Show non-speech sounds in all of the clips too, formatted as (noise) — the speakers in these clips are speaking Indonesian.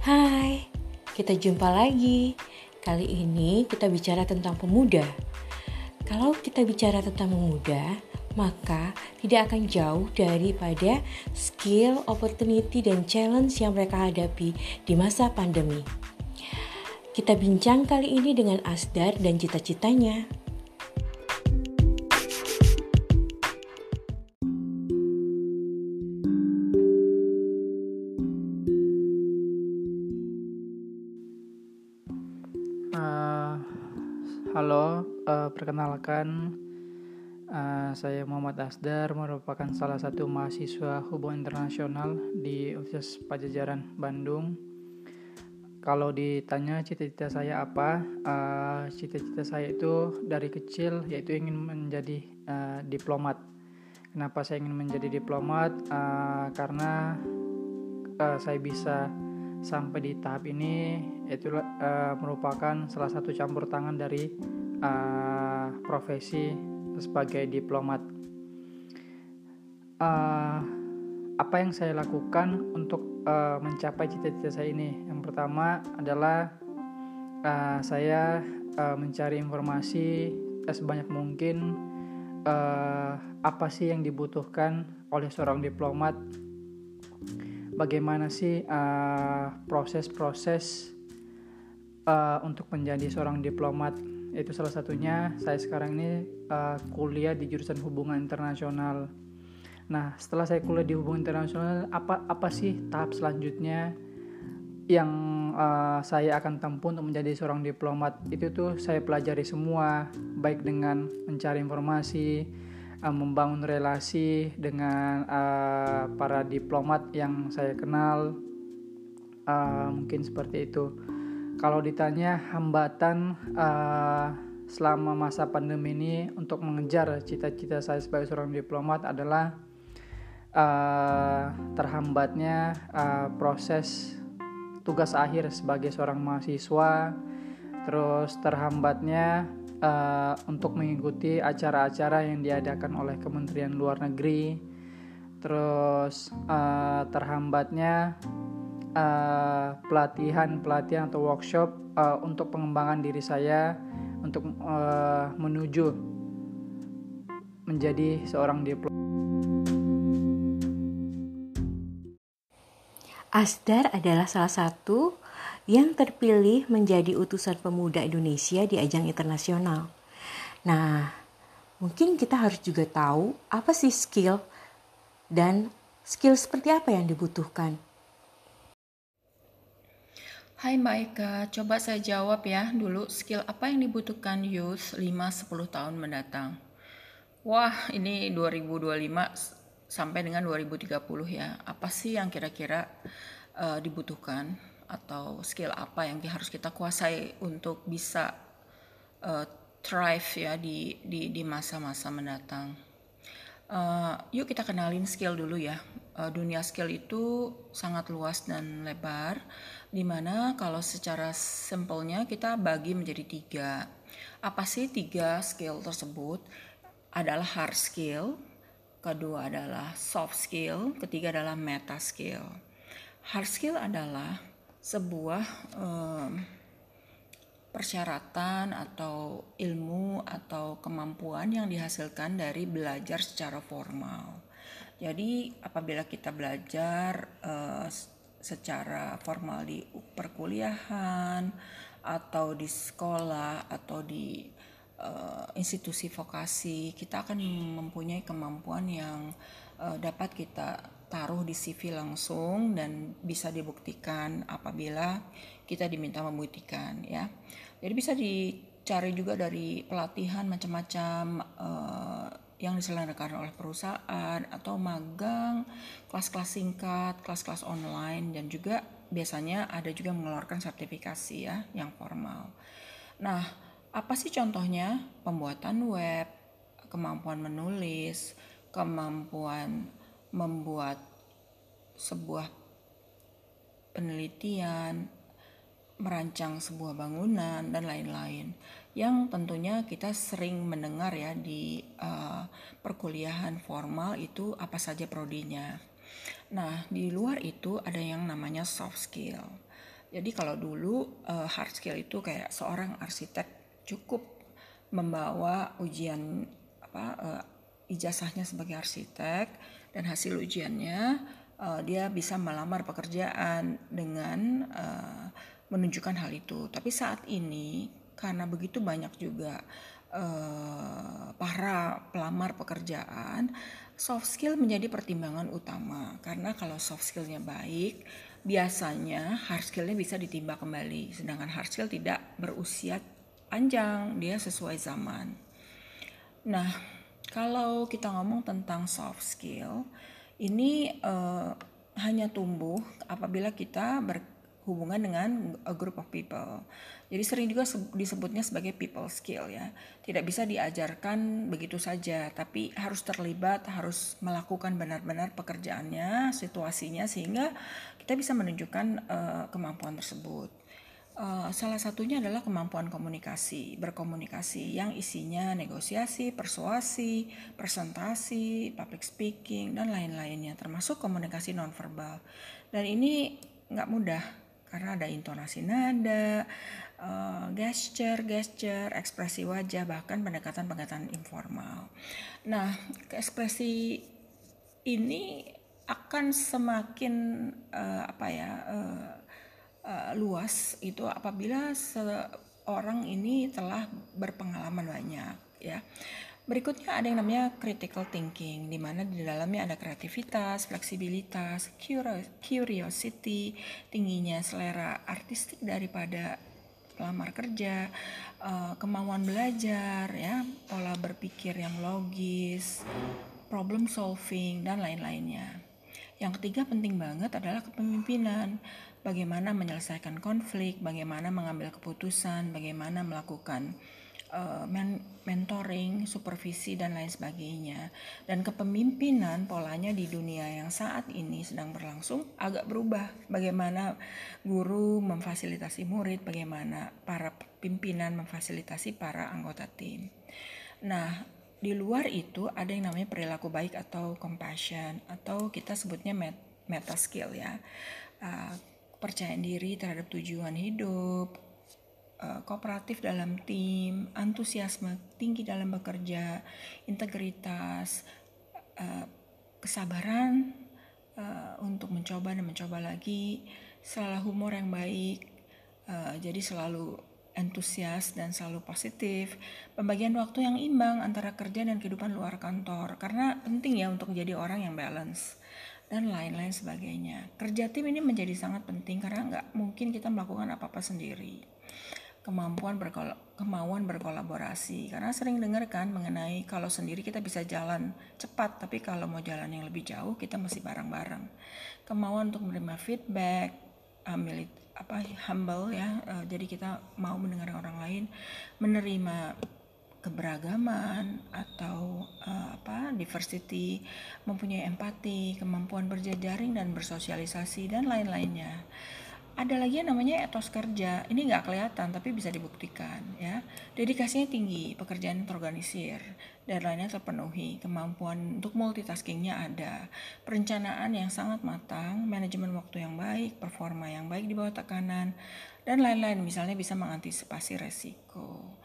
Hai, kita jumpa lagi. Kali ini kita bicara tentang pemuda. Kalau kita bicara tentang pemuda, maka tidak akan jauh daripada skill, opportunity, dan challenge yang mereka hadapi di masa pandemi. Kita bincang kali ini dengan Asdar dan cita-citanya. Perkenalkan uh, saya Muhammad Asdar merupakan salah satu mahasiswa hubungan internasional di Universitas Pajajaran Bandung. Kalau ditanya cita-cita saya apa, cita cita-cita saya itu dari kecil yaitu ingin menjadi uh, diplomat. Kenapa saya ingin menjadi diplomat? Uh, karena uh, saya bisa sampai di tahap ini itu uh, merupakan salah satu campur tangan dari uh, profesi sebagai diplomat. Uh, apa yang saya lakukan untuk uh, mencapai cita-cita saya ini? Yang pertama adalah uh, saya uh, mencari informasi uh, sebanyak mungkin uh, apa sih yang dibutuhkan oleh seorang diplomat bagaimana sih uh, proses-proses uh, untuk menjadi seorang diplomat itu salah satunya. Saya sekarang ini uh, kuliah di jurusan hubungan internasional. Nah setelah saya kuliah di hubungan internasional apa apa sih tahap selanjutnya yang uh, saya akan tempuh untuk menjadi seorang diplomat? Itu tuh saya pelajari semua baik dengan mencari informasi uh, membangun relasi dengan uh, para diplomat yang saya kenal uh, mungkin seperti itu kalau ditanya hambatan uh, selama masa pandemi ini untuk mengejar cita-cita saya sebagai seorang diplomat adalah uh, terhambatnya uh, proses tugas akhir sebagai seorang mahasiswa terus terhambatnya uh, untuk mengikuti acara-acara yang diadakan oleh Kementerian Luar Negeri terus uh, terhambatnya pelatihan-pelatihan uh, atau workshop uh, untuk pengembangan diri saya untuk uh, menuju menjadi seorang diplom. Asdar adalah salah satu yang terpilih menjadi utusan pemuda Indonesia di ajang internasional. Nah, mungkin kita harus juga tahu apa sih skill dan skill seperti apa yang dibutuhkan. Hai Mbak Eka, coba saya jawab ya dulu skill apa yang dibutuhkan youth 5-10 tahun mendatang. Wah, ini 2025 sampai dengan 2030 ya. Apa sih yang kira-kira uh, dibutuhkan? atau skill apa yang harus kita kuasai untuk bisa uh, thrive ya di di di masa-masa mendatang. Uh, yuk kita kenalin skill dulu ya. Uh, dunia skill itu sangat luas dan lebar, di mana kalau secara simpelnya kita bagi menjadi tiga. Apa sih tiga skill tersebut? Adalah hard skill, kedua adalah soft skill, ketiga adalah meta skill. Hard skill adalah sebuah um, persyaratan atau ilmu atau kemampuan yang dihasilkan dari belajar secara formal. Jadi apabila kita belajar uh, secara formal di perkuliahan atau di sekolah atau di uh, institusi vokasi, kita akan mempunyai kemampuan yang uh, dapat kita taruh di CV langsung dan bisa dibuktikan apabila kita diminta membuktikan ya. Jadi bisa dicari juga dari pelatihan macam-macam uh, yang diselenggarakan oleh perusahaan atau magang, kelas-kelas singkat, kelas-kelas online dan juga biasanya ada juga mengeluarkan sertifikasi ya yang formal. Nah, apa sih contohnya? Pembuatan web, kemampuan menulis, kemampuan membuat sebuah penelitian, merancang sebuah bangunan dan lain-lain yang tentunya kita sering mendengar ya di uh, perkuliahan formal itu apa saja prodinya. Nah, di luar itu ada yang namanya soft skill. Jadi kalau dulu uh, hard skill itu kayak seorang arsitek cukup membawa ujian apa uh, ijazahnya sebagai arsitek dan hasil ujiannya uh, dia bisa melamar pekerjaan dengan uh, menunjukkan hal itu. Tapi saat ini karena begitu banyak juga uh, para pelamar pekerjaan, soft skill menjadi pertimbangan utama. Karena kalau soft skillnya baik biasanya hard skillnya bisa ditimba kembali. Sedangkan hard skill tidak berusia panjang dia sesuai zaman. Nah kalau kita ngomong tentang soft skill ini uh, hanya tumbuh apabila kita berhubungan dengan a group of people jadi sering juga disebutnya sebagai people skill ya. Tidak bisa diajarkan begitu saja, tapi harus terlibat, harus melakukan benar-benar pekerjaannya, situasinya sehingga kita bisa menunjukkan uh, kemampuan tersebut. Uh, salah satunya adalah kemampuan komunikasi, berkomunikasi yang isinya negosiasi, persuasi, presentasi, public speaking, dan lain-lainnya, termasuk komunikasi nonverbal. Dan ini nggak mudah karena ada intonasi nada, uh, gesture, gesture, ekspresi wajah, bahkan pendekatan-pendekatan informal. Nah, ekspresi ini akan semakin uh, apa ya uh, uh, luas itu apabila seorang ini telah berpengalaman banyak ya. Berikutnya ada yang namanya critical thinking, di mana di dalamnya ada kreativitas, fleksibilitas, curiosity, tingginya selera artistik daripada pelamar kerja, uh, kemauan belajar, ya, pola berpikir yang logis, problem solving dan lain-lainnya. Yang ketiga penting banget adalah kepemimpinan. Bagaimana menyelesaikan konflik, bagaimana mengambil keputusan, bagaimana melakukan men mentoring, supervisi dan lain sebagainya. Dan kepemimpinan polanya di dunia yang saat ini sedang berlangsung agak berubah. Bagaimana guru memfasilitasi murid, bagaimana para pimpinan memfasilitasi para anggota tim. Nah, di luar itu ada yang namanya perilaku baik atau compassion atau kita sebutnya meta skill ya. Uh, percaya diri terhadap tujuan hidup, Eh, kooperatif dalam tim, antusiasme tinggi dalam bekerja, integritas, uh, kesabaran uh, untuk mencoba dan mencoba lagi, selalu humor yang baik, jadi selalu entusias dan selalu positif, pembagian waktu yang imbang antara kerja dan kehidupan luar kantor, karena penting ya untuk menjadi orang yang balance dan lain-lain sebagainya. Kerja tim ini menjadi sangat penting karena nggak mungkin kita melakukan apa-apa sendiri kemampuan berkol kemauan berkolaborasi. Karena sering dengar kan mengenai kalau sendiri kita bisa jalan cepat tapi kalau mau jalan yang lebih jauh kita mesti bareng-bareng. Kemauan untuk menerima feedback ambil apa humble ya uh, jadi kita mau mendengar orang lain menerima keberagaman atau uh, apa diversity mempunyai empati kemampuan berjejaring dan bersosialisasi dan lain-lainnya ada lagi yang namanya etos kerja. Ini nggak kelihatan tapi bisa dibuktikan ya. Dedikasinya tinggi pekerjaan terorganisir deadline-nya terpenuhi kemampuan untuk multitaskingnya ada perencanaan yang sangat matang manajemen waktu yang baik performa yang baik di bawah tekanan dan lain-lain. Misalnya bisa mengantisipasi resiko.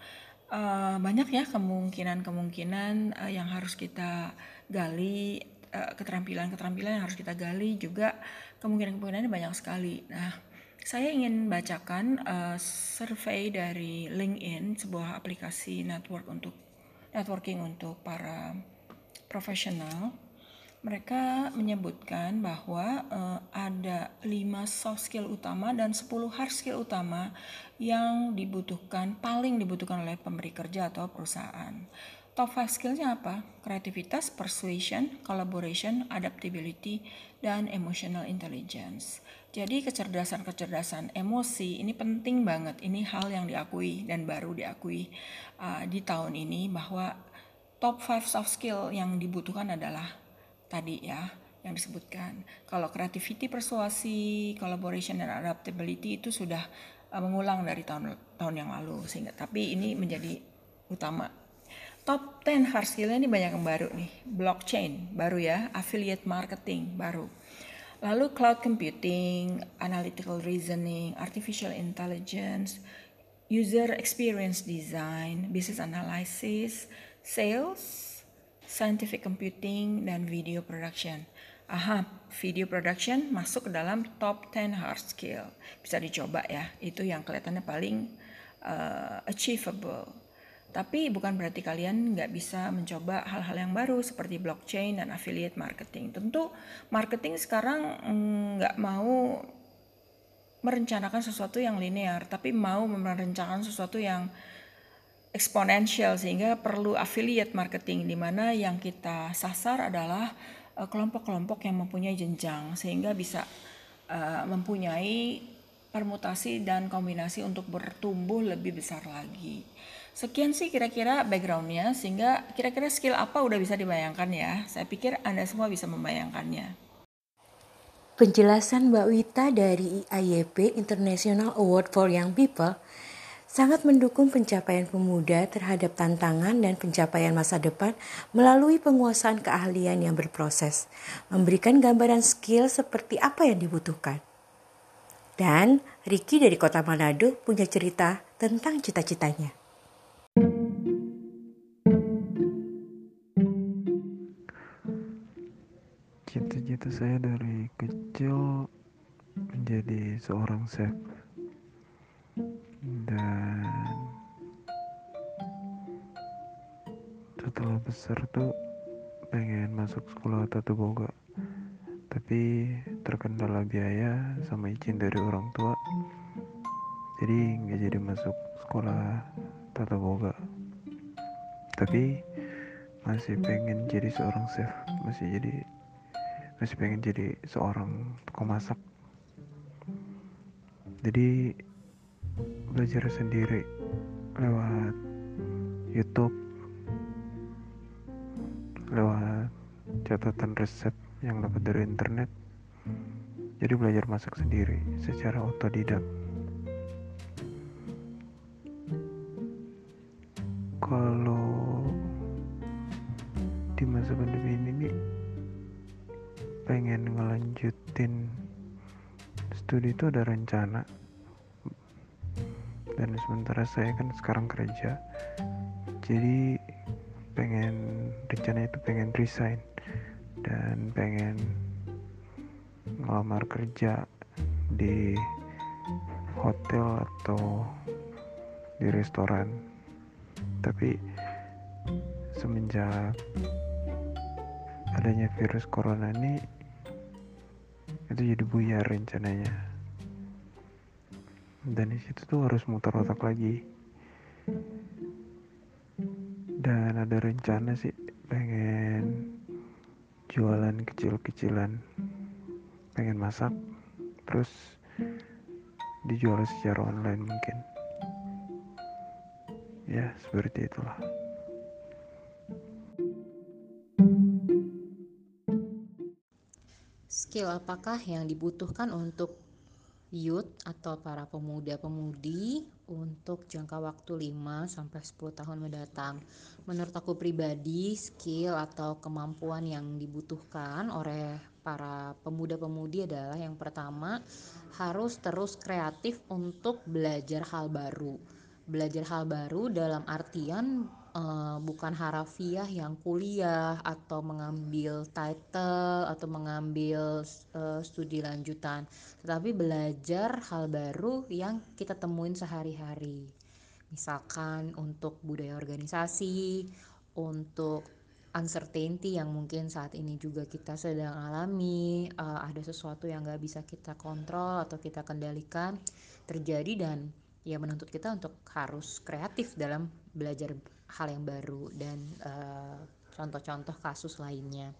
Uh, banyak ya kemungkinan-kemungkinan uh, yang harus kita gali uh, keterampilan-keterampilan yang harus kita gali juga kemungkinan-kemungkinannya banyak sekali. Nah saya ingin bacakan uh, survei dari LinkedIn, sebuah aplikasi network untuk networking untuk para profesional. Mereka menyebutkan bahwa uh, ada 5 soft skill utama dan 10 hard skill utama yang dibutuhkan, paling dibutuhkan oleh pemberi kerja atau perusahaan. Top 5 skillnya apa? Kreativitas, persuasion, collaboration, adaptability, dan emotional intelligence. Jadi kecerdasan-kecerdasan emosi ini penting banget. Ini hal yang diakui dan baru diakui uh, di tahun ini bahwa top 5 soft skill yang dibutuhkan adalah tadi ya yang disebutkan. Kalau creativity, persuasi, collaboration dan adaptability itu sudah uh, mengulang dari tahun tahun yang lalu sehingga tapi ini menjadi utama. Top 10 hard skill ini banyak yang baru nih. Blockchain baru ya, affiliate marketing baru Lalu cloud computing, analytical reasoning, artificial intelligence, user experience design, business analysis, sales, scientific computing, dan video production. Aha, video production masuk ke dalam top 10 hard skill. Bisa dicoba ya, itu yang kelihatannya paling uh, achievable. Tapi bukan berarti kalian nggak bisa mencoba hal-hal yang baru seperti blockchain dan affiliate marketing. Tentu marketing sekarang mm, nggak mau merencanakan sesuatu yang linear, tapi mau merencanakan sesuatu yang eksponensial sehingga perlu affiliate marketing di mana yang kita sasar adalah Eh, kelompok-kelompok yang mempunyai jenjang sehingga bisa uh, mempunyai permutasi dan kombinasi untuk bertumbuh lebih besar lagi. Sekian sih kira-kira backgroundnya sehingga kira-kira skill apa udah bisa dibayangkan ya. Saya pikir Anda semua bisa membayangkannya. Penjelasan Mbak Wita dari IAP International Award for Young People sangat mendukung pencapaian pemuda terhadap tantangan dan pencapaian masa depan melalui penguasaan keahlian yang berproses, memberikan gambaran skill seperti apa yang dibutuhkan. Dan Ricky dari kota Manado punya cerita tentang cita-citanya. Cita-cita saya dari kecil menjadi seorang chef dan setelah besar tuh pengen masuk sekolah tata boga tapi terkendala biaya sama izin dari orang tua. Jadi nggak jadi masuk sekolah tata boga. Tapi masih pengen jadi seorang chef masih jadi masih pengen jadi seorang tukang masak. Jadi belajar sendiri lewat YouTube lewat catatan resep yang dapat dari internet jadi belajar masak sendiri secara otodidak. Kalau di masa pandemi ini nih pengen ngelanjutin studi itu ada rencana. Dan sementara saya kan sekarang kerja jadi pengen rencana itu pengen resign dan pengen ngelamar kerja di hotel atau di restoran. Tapi semenjak adanya virus corona ini itu jadi buyar rencananya. Dan di situ tuh harus muter otak lagi. Dan ada rencana sih pengen jualan kecil-kecilan pengen masak terus dijual secara online mungkin ya seperti itulah skill apakah yang dibutuhkan untuk youth atau para pemuda-pemudi untuk jangka waktu 5 sampai 10 tahun mendatang. Menurut aku pribadi, skill atau kemampuan yang dibutuhkan oleh para pemuda-pemudi adalah yang pertama harus terus kreatif untuk belajar hal baru. Belajar hal baru dalam artian uh, bukan harafiah yang kuliah atau mengambil title atau mengambil uh, studi lanjutan, tetapi belajar hal baru yang kita temuin sehari-hari. Misalkan untuk budaya organisasi, untuk uncertainty yang mungkin saat ini juga kita sedang alami, uh, ada sesuatu yang nggak bisa kita kontrol atau kita kendalikan terjadi dan ya menuntut kita untuk harus kreatif dalam belajar hal yang baru dan uh, contoh-contoh kasus lainnya.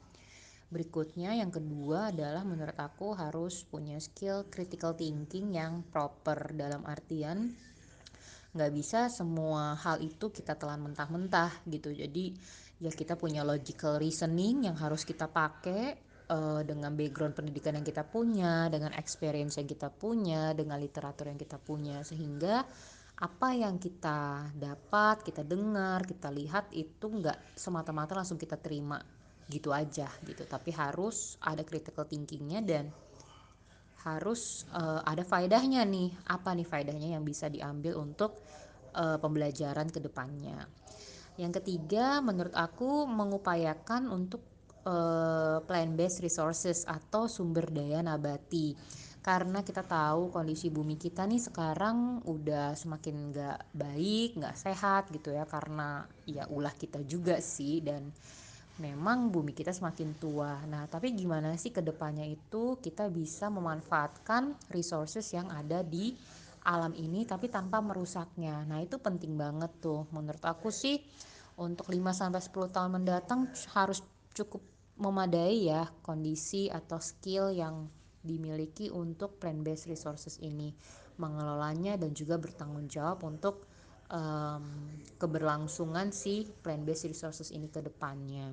Berikutnya yang kedua adalah menurut aku harus punya skill critical thinking yang proper dalam artian nggak bisa semua hal itu kita telan mentah-mentah gitu. Jadi ya kita punya logical reasoning yang harus kita pakai uh, dengan background pendidikan yang kita punya, dengan experience yang kita punya, dengan literatur yang kita punya. Sehingga apa yang kita dapat, kita dengar, kita lihat itu nggak semata-mata langsung kita terima. Gitu aja gitu. Tapi harus ada critical thinkingnya dan harus uh, ada faedahnya nih. Apa nih faedahnya yang bisa diambil untuk uh, pembelajaran ke depannya yang ketiga menurut aku mengupayakan untuk uh, plant based resources atau sumber daya nabati. Karena kita tahu kondisi bumi kita nih sekarang udah semakin nggak baik nggak sehat gitu ya. Karena ya ulah kita juga sih dan memang bumi kita semakin tua. Nah tapi gimana sih ke depannya itu kita bisa memanfaatkan resources yang ada di alam ini tapi tanpa merusaknya. Nah itu penting banget tuh. Menurut aku sih untuk 5 sampai 10 tahun mendatang harus cukup memadai ya kondisi atau skill yang dimiliki untuk plant based resources ini. Mengelolanya dan juga bertanggung jawab untuk um, keberlangsungan si plant based resources ini ke depannya.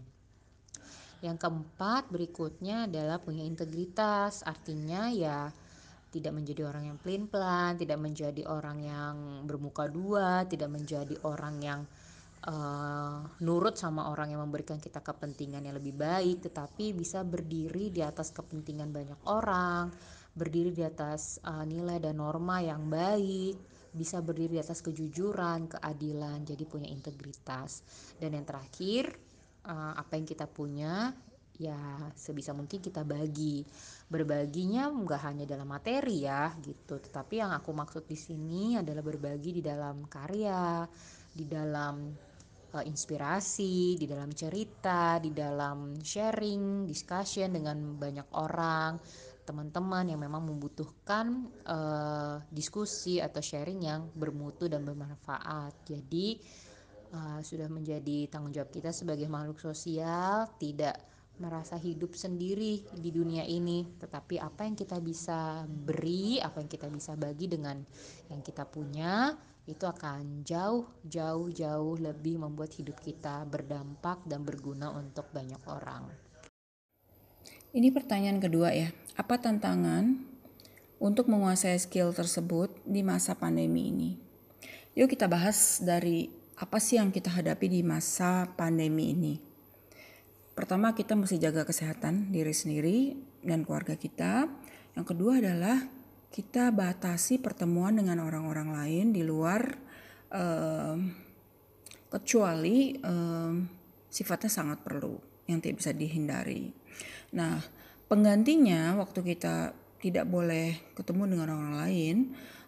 Yang keempat berikutnya adalah punya integritas, artinya ya tidak menjadi orang yang pelin-pelan, tidak menjadi orang yang bermuka dua, tidak menjadi orang yang uh, nurut sama orang yang memberikan kita kepentingan yang lebih baik, tetapi bisa berdiri di atas kepentingan banyak orang, berdiri di atas uh, nilai dan norma yang baik, bisa berdiri di atas kejujuran, keadilan, jadi punya integritas. Dan yang terakhir, uh, apa yang kita punya ya sebisa mungkin kita bagi berbaginya nggak hanya dalam materi ya gitu tetapi yang aku maksud di sini adalah berbagi di dalam karya di dalam uh, inspirasi, di dalam cerita, di dalam sharing, discussion dengan banyak orang, teman-teman yang memang membutuhkan uh, diskusi atau sharing yang bermutu dan bermanfaat. Jadi uh, sudah menjadi tanggung jawab kita sebagai makhluk sosial tidak merasa hidup sendiri di dunia ini, tetapi apa yang kita bisa beri, apa yang kita bisa bagi dengan yang kita punya, itu akan jauh jauh jauh lebih membuat hidup kita berdampak dan berguna untuk banyak orang. Ini pertanyaan kedua ya. Apa tantangan untuk menguasai skill tersebut di masa pandemi ini? Yuk kita bahas dari apa sih yang kita hadapi di masa pandemi ini. Pertama kita mesti jaga kesehatan diri sendiri dan keluarga kita. Yang kedua adalah kita batasi pertemuan dengan orang-orang lain di luar um, kecuali um, sifatnya sangat perlu yang tidak bisa dihindari. Nah, penggantinya waktu kita tidak boleh ketemu dengan orang lain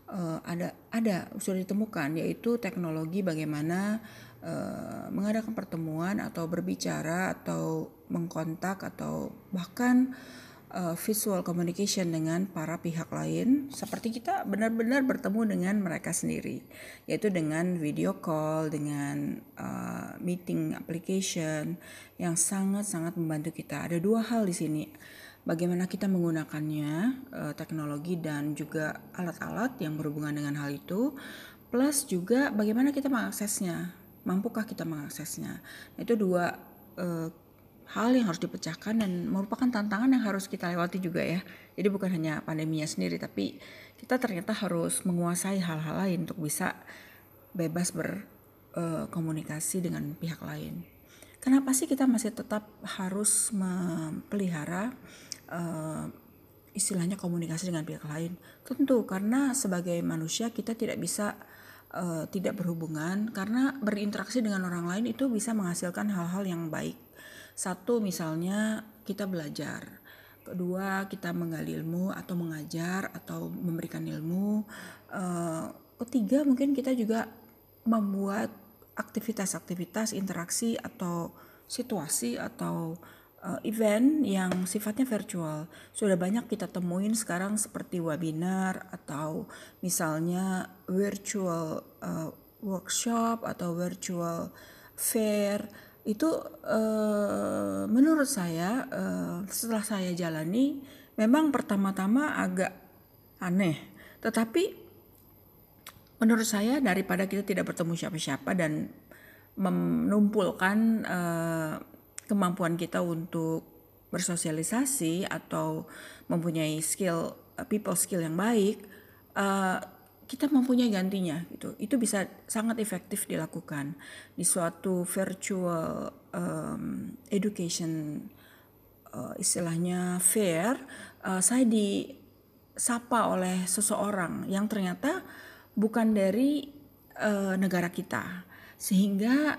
uh, ada ada sudah ditemukan yaitu teknologi bagaimana uh, mengadakan pertemuan atau berbicara atau mengkontak atau bahkan uh, visual communication dengan para pihak lain. Seperti kita benar-benar bertemu dengan mereka sendiri yaitu dengan video call dengan uh, meeting application yang sangat-sangat membantu kita. Ada dua hal di sini bagaimana kita menggunakannya uh, teknologi dan juga alat-alat yang berhubungan dengan hal itu plus juga bagaimana kita mengaksesnya mampukah kita mengaksesnya itu dua uh, hal yang harus dipecahkan dan merupakan tantangan yang harus kita lewati juga ya. Jadi bukan hanya pandeminya sendiri tapi kita ternyata harus menguasai hal-hal lain untuk bisa bebas berkomunikasi uh, dengan pihak lain. Kenapa sih kita masih tetap harus memelihara uh, istilahnya komunikasi dengan pihak lain? Tentu karena sebagai manusia kita tidak bisa uh, tidak berhubungan karena berinteraksi dengan orang lain itu bisa menghasilkan hal-hal yang baik satu misalnya kita belajar. Kedua kita menggali ilmu atau mengajar atau memberikan ilmu. Uh, ketiga mungkin kita juga membuat aktivitas-aktivitas interaksi atau situasi atau uh, event yang sifatnya virtual. Sudah banyak kita temuin sekarang seperti webinar atau misalnya virtual uh, workshop atau virtual fair itu uh, menurut saya uh, setelah saya jalani memang pertama-tama agak aneh tetapi menurut saya daripada kita tidak bertemu siapa-siapa dan menumpulkan kemampuan kita untuk bersosialisasi atau mempunyai skill people skill yang baik uh, kita mempunyai gantinya gitu. Itu bisa sangat efektif dilakukan di suatu virtual um, education uh, istilahnya fair. Uh, saya di disapa oleh seseorang yang ternyata bukan dari uh, negara kita. Sehingga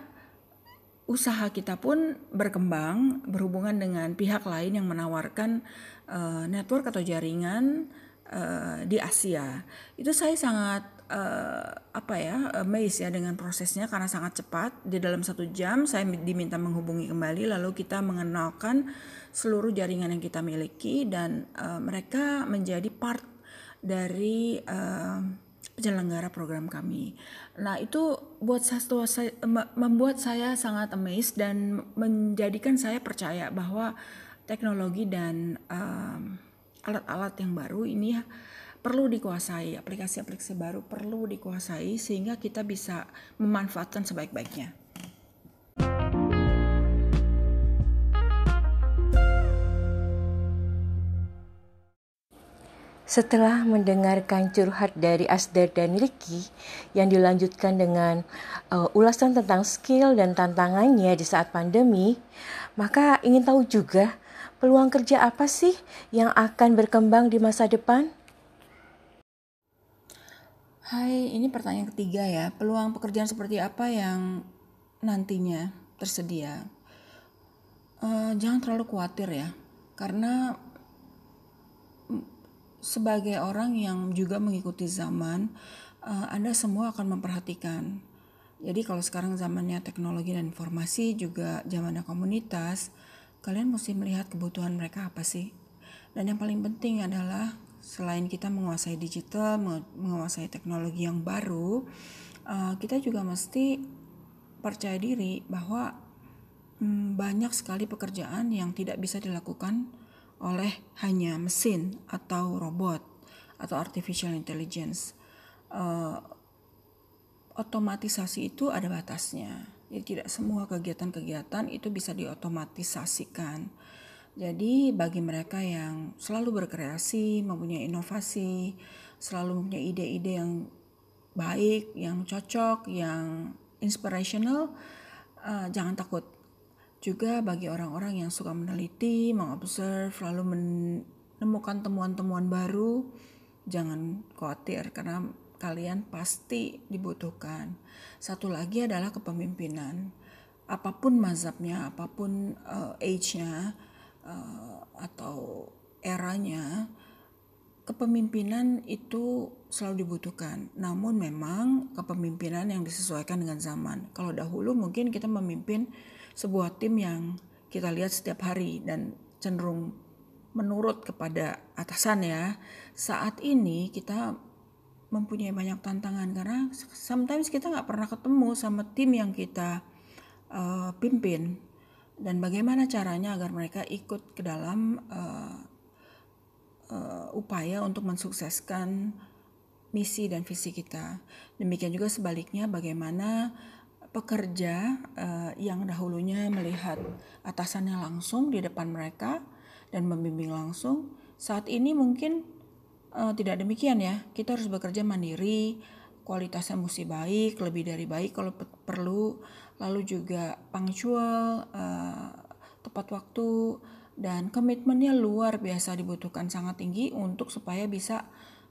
usaha kita pun berkembang berhubungan dengan pihak lain yang menawarkan uh, network atau jaringan uh, di Asia. Itu saya sangat uh, apa ya amazed ya dengan prosesnya karena sangat cepat di dalam satu jam saya diminta menghubungi kembali lalu kita mengenalkan seluruh jaringan yang kita miliki dan uh, mereka menjadi part dari uh, penyelenggara program kami. Nah itu buat saya, membuat saya sangat amazed dan menjadikan saya percaya bahwa teknologi dan alat-alat um, yang baru ini perlu dikuasai, aplikasi-aplikasi baru perlu dikuasai sehingga kita bisa memanfaatkan sebaik-baiknya. Setelah mendengarkan curhat dari Asdar dan Ricky yang dilanjutkan dengan uh, ulasan tentang skill dan tantangannya di saat pandemi, maka ingin tahu juga peluang kerja apa sih yang akan berkembang di masa depan? Hai, ini pertanyaan ketiga ya. Peluang pekerjaan seperti apa yang nantinya tersedia? Uh, jangan terlalu khawatir ya, karena sebagai orang yang juga mengikuti zaman, uh, Anda semua akan memperhatikan. Jadi kalau sekarang zamannya teknologi dan informasi juga zamannya komunitas, kalian mesti melihat kebutuhan mereka apa sih. Dan yang paling penting adalah selain kita menguasai digital, menguasai teknologi yang baru, uh, kita juga mesti percaya diri bahwa um, banyak sekali pekerjaan yang tidak bisa dilakukan oleh hanya mesin atau robot atau artificial intelligence. Uh, otomatisasi itu ada batasnya. Jadi tidak semua kegiatan-kegiatan itu bisa diotomatisasikan. Jadi bagi mereka yang selalu berkreasi, mempunyai inovasi, selalu mempunyai ide-ide yang baik, yang cocok, yang inspirational, uh, jangan takut. Juga bagi orang-orang yang suka meneliti, mengobserv, lalu menemukan temuan-temuan baru, jangan khawatir karena kalian pasti dibutuhkan. Satu lagi adalah kepemimpinan. Apa pun mazhabnya, apa pun uh, age-nya, uh, atau eranya kepemimpinan itu selalu dibutuhkan. Namun memang kepemimpinan yang disesuaikan dengan zaman. Kalau dahulu mungkin kita memimpin sebuah tim yang kita lihat setiap hari dan cenderung menurut kepada atasan ya. Saat ini kita mempunyai banyak tantangan karena sometimes kita nggak pernah ketemu sama tim yang kita uh, pimpin dan bagaimana caranya agar mereka ikut ke dalam uh, uh, upaya untuk mensukseskan misi dan visi kita. Demikian juga sebaliknya bagaimana pekerja uh, yang dahulunya melihat atasannya langsung di depan mereka dan membimbing langsung, saat ini mungkin uh, tidak demikian ya. Kita harus bekerja mandiri, kualitasnya mesti baik, lebih dari baik kalau perlu lalu juga punctual, uh, tepat waktu, dan komitmennya luar biasa dibutuhkan sangat tinggi untuk supaya bisa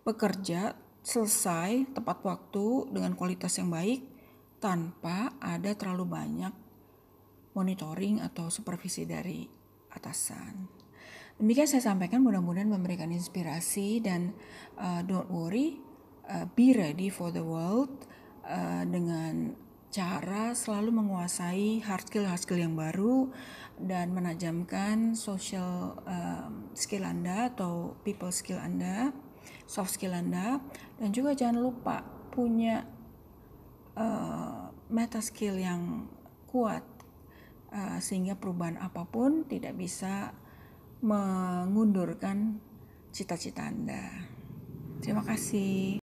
bekerja selesai tepat waktu dengan kualitas yang baik tanpa ada terlalu banyak monitoring atau supervisi dari atasan. Demikian saya sampaikan mudah-mudahan memberikan inspirasi dan uh, don't worry, uh, be ready for the world uh, dengan cara selalu menguasai hard skill hard skill yang baru dan menajamkan social um, skill Anda atau people skill Anda, soft skill Anda dan juga jangan lupa punya uh, meta skill yang kuat uh, sehingga perubahan apa pun tidak bisa mengundurkan cita-cita Anda. Terima kasih.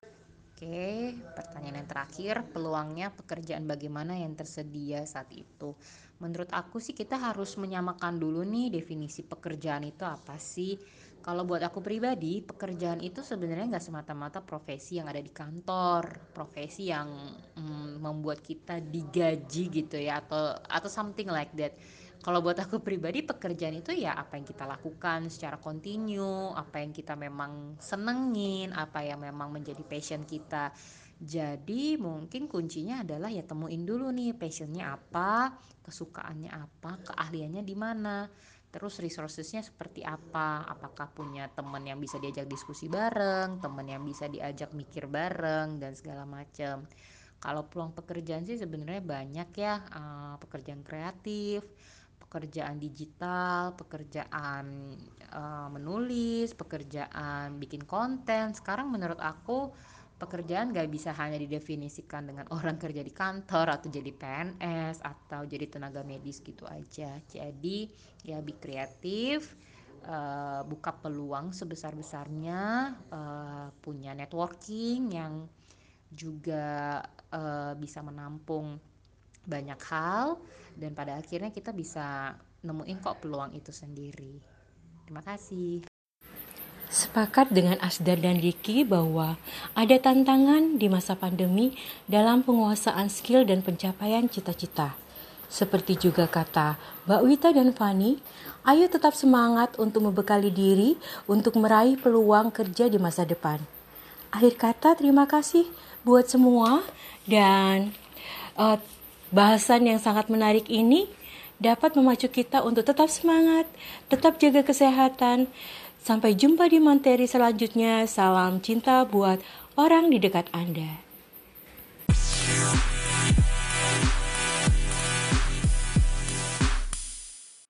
Oke, pertanyaan yang terakhir, peluangnya pekerjaan bagaimana yang tersedia saat itu? Menurut aku sih kita harus menyamakan dulu nih definisi pekerjaan itu apa sih? Kalau buat aku pribadi, pekerjaan itu sebenarnya nggak semata-mata profesi yang ada di kantor, profesi yang mm, membuat kita digaji gitu ya, atau atau something like that. Kalau buat aku pribadi pekerjaan itu ya apa yang kita lakukan secara kontinu apa yang kita memang senengin apa yang memang menjadi passion kita. Jadi mungkin kuncinya adalah ya temuin dulu nih passionnya apa kesukaannya apa keahliannya di mana terus resourcesnya seperti apa apakah punya teman yang bisa diajak diskusi bareng teman yang bisa diajak mikir bareng dan segala macam kalau peluang pekerjaan sih sebenarnya banyak ya uh, pekerjaan kreatif pekerjaan digital, pekerjaan uh, menulis, pekerjaan bikin konten. Sekarang menurut aku pekerjaan gak bisa hanya didefinisikan dengan (laughs) orang kerja di kantor atau jadi PNS atau jadi tenaga medis gitu aja. Jadi ya be kreatif, uh, buka peluang sebesar-besarnya, uh, punya networking yang juga uh, bisa menampung banyak hal dan pada akhirnya kita bisa nemuin kok peluang itu sendiri. Terima kasih. Sepakat dengan Asdar dan Riki bahwa ada tantangan di masa pandemi dalam penguasaan skill dan pencapaian cita-cita. Seperti juga kata Mbak Wita dan Fani, ayo tetap semangat untuk membekali diri untuk meraih peluang kerja di masa depan. Akhir kata, terima kasih buat semua dan uh, Bahasan yang sangat menarik ini dapat memacu kita untuk tetap semangat, tetap jaga kesehatan. Sampai jumpa di materi selanjutnya. Salam cinta buat orang di dekat Anda.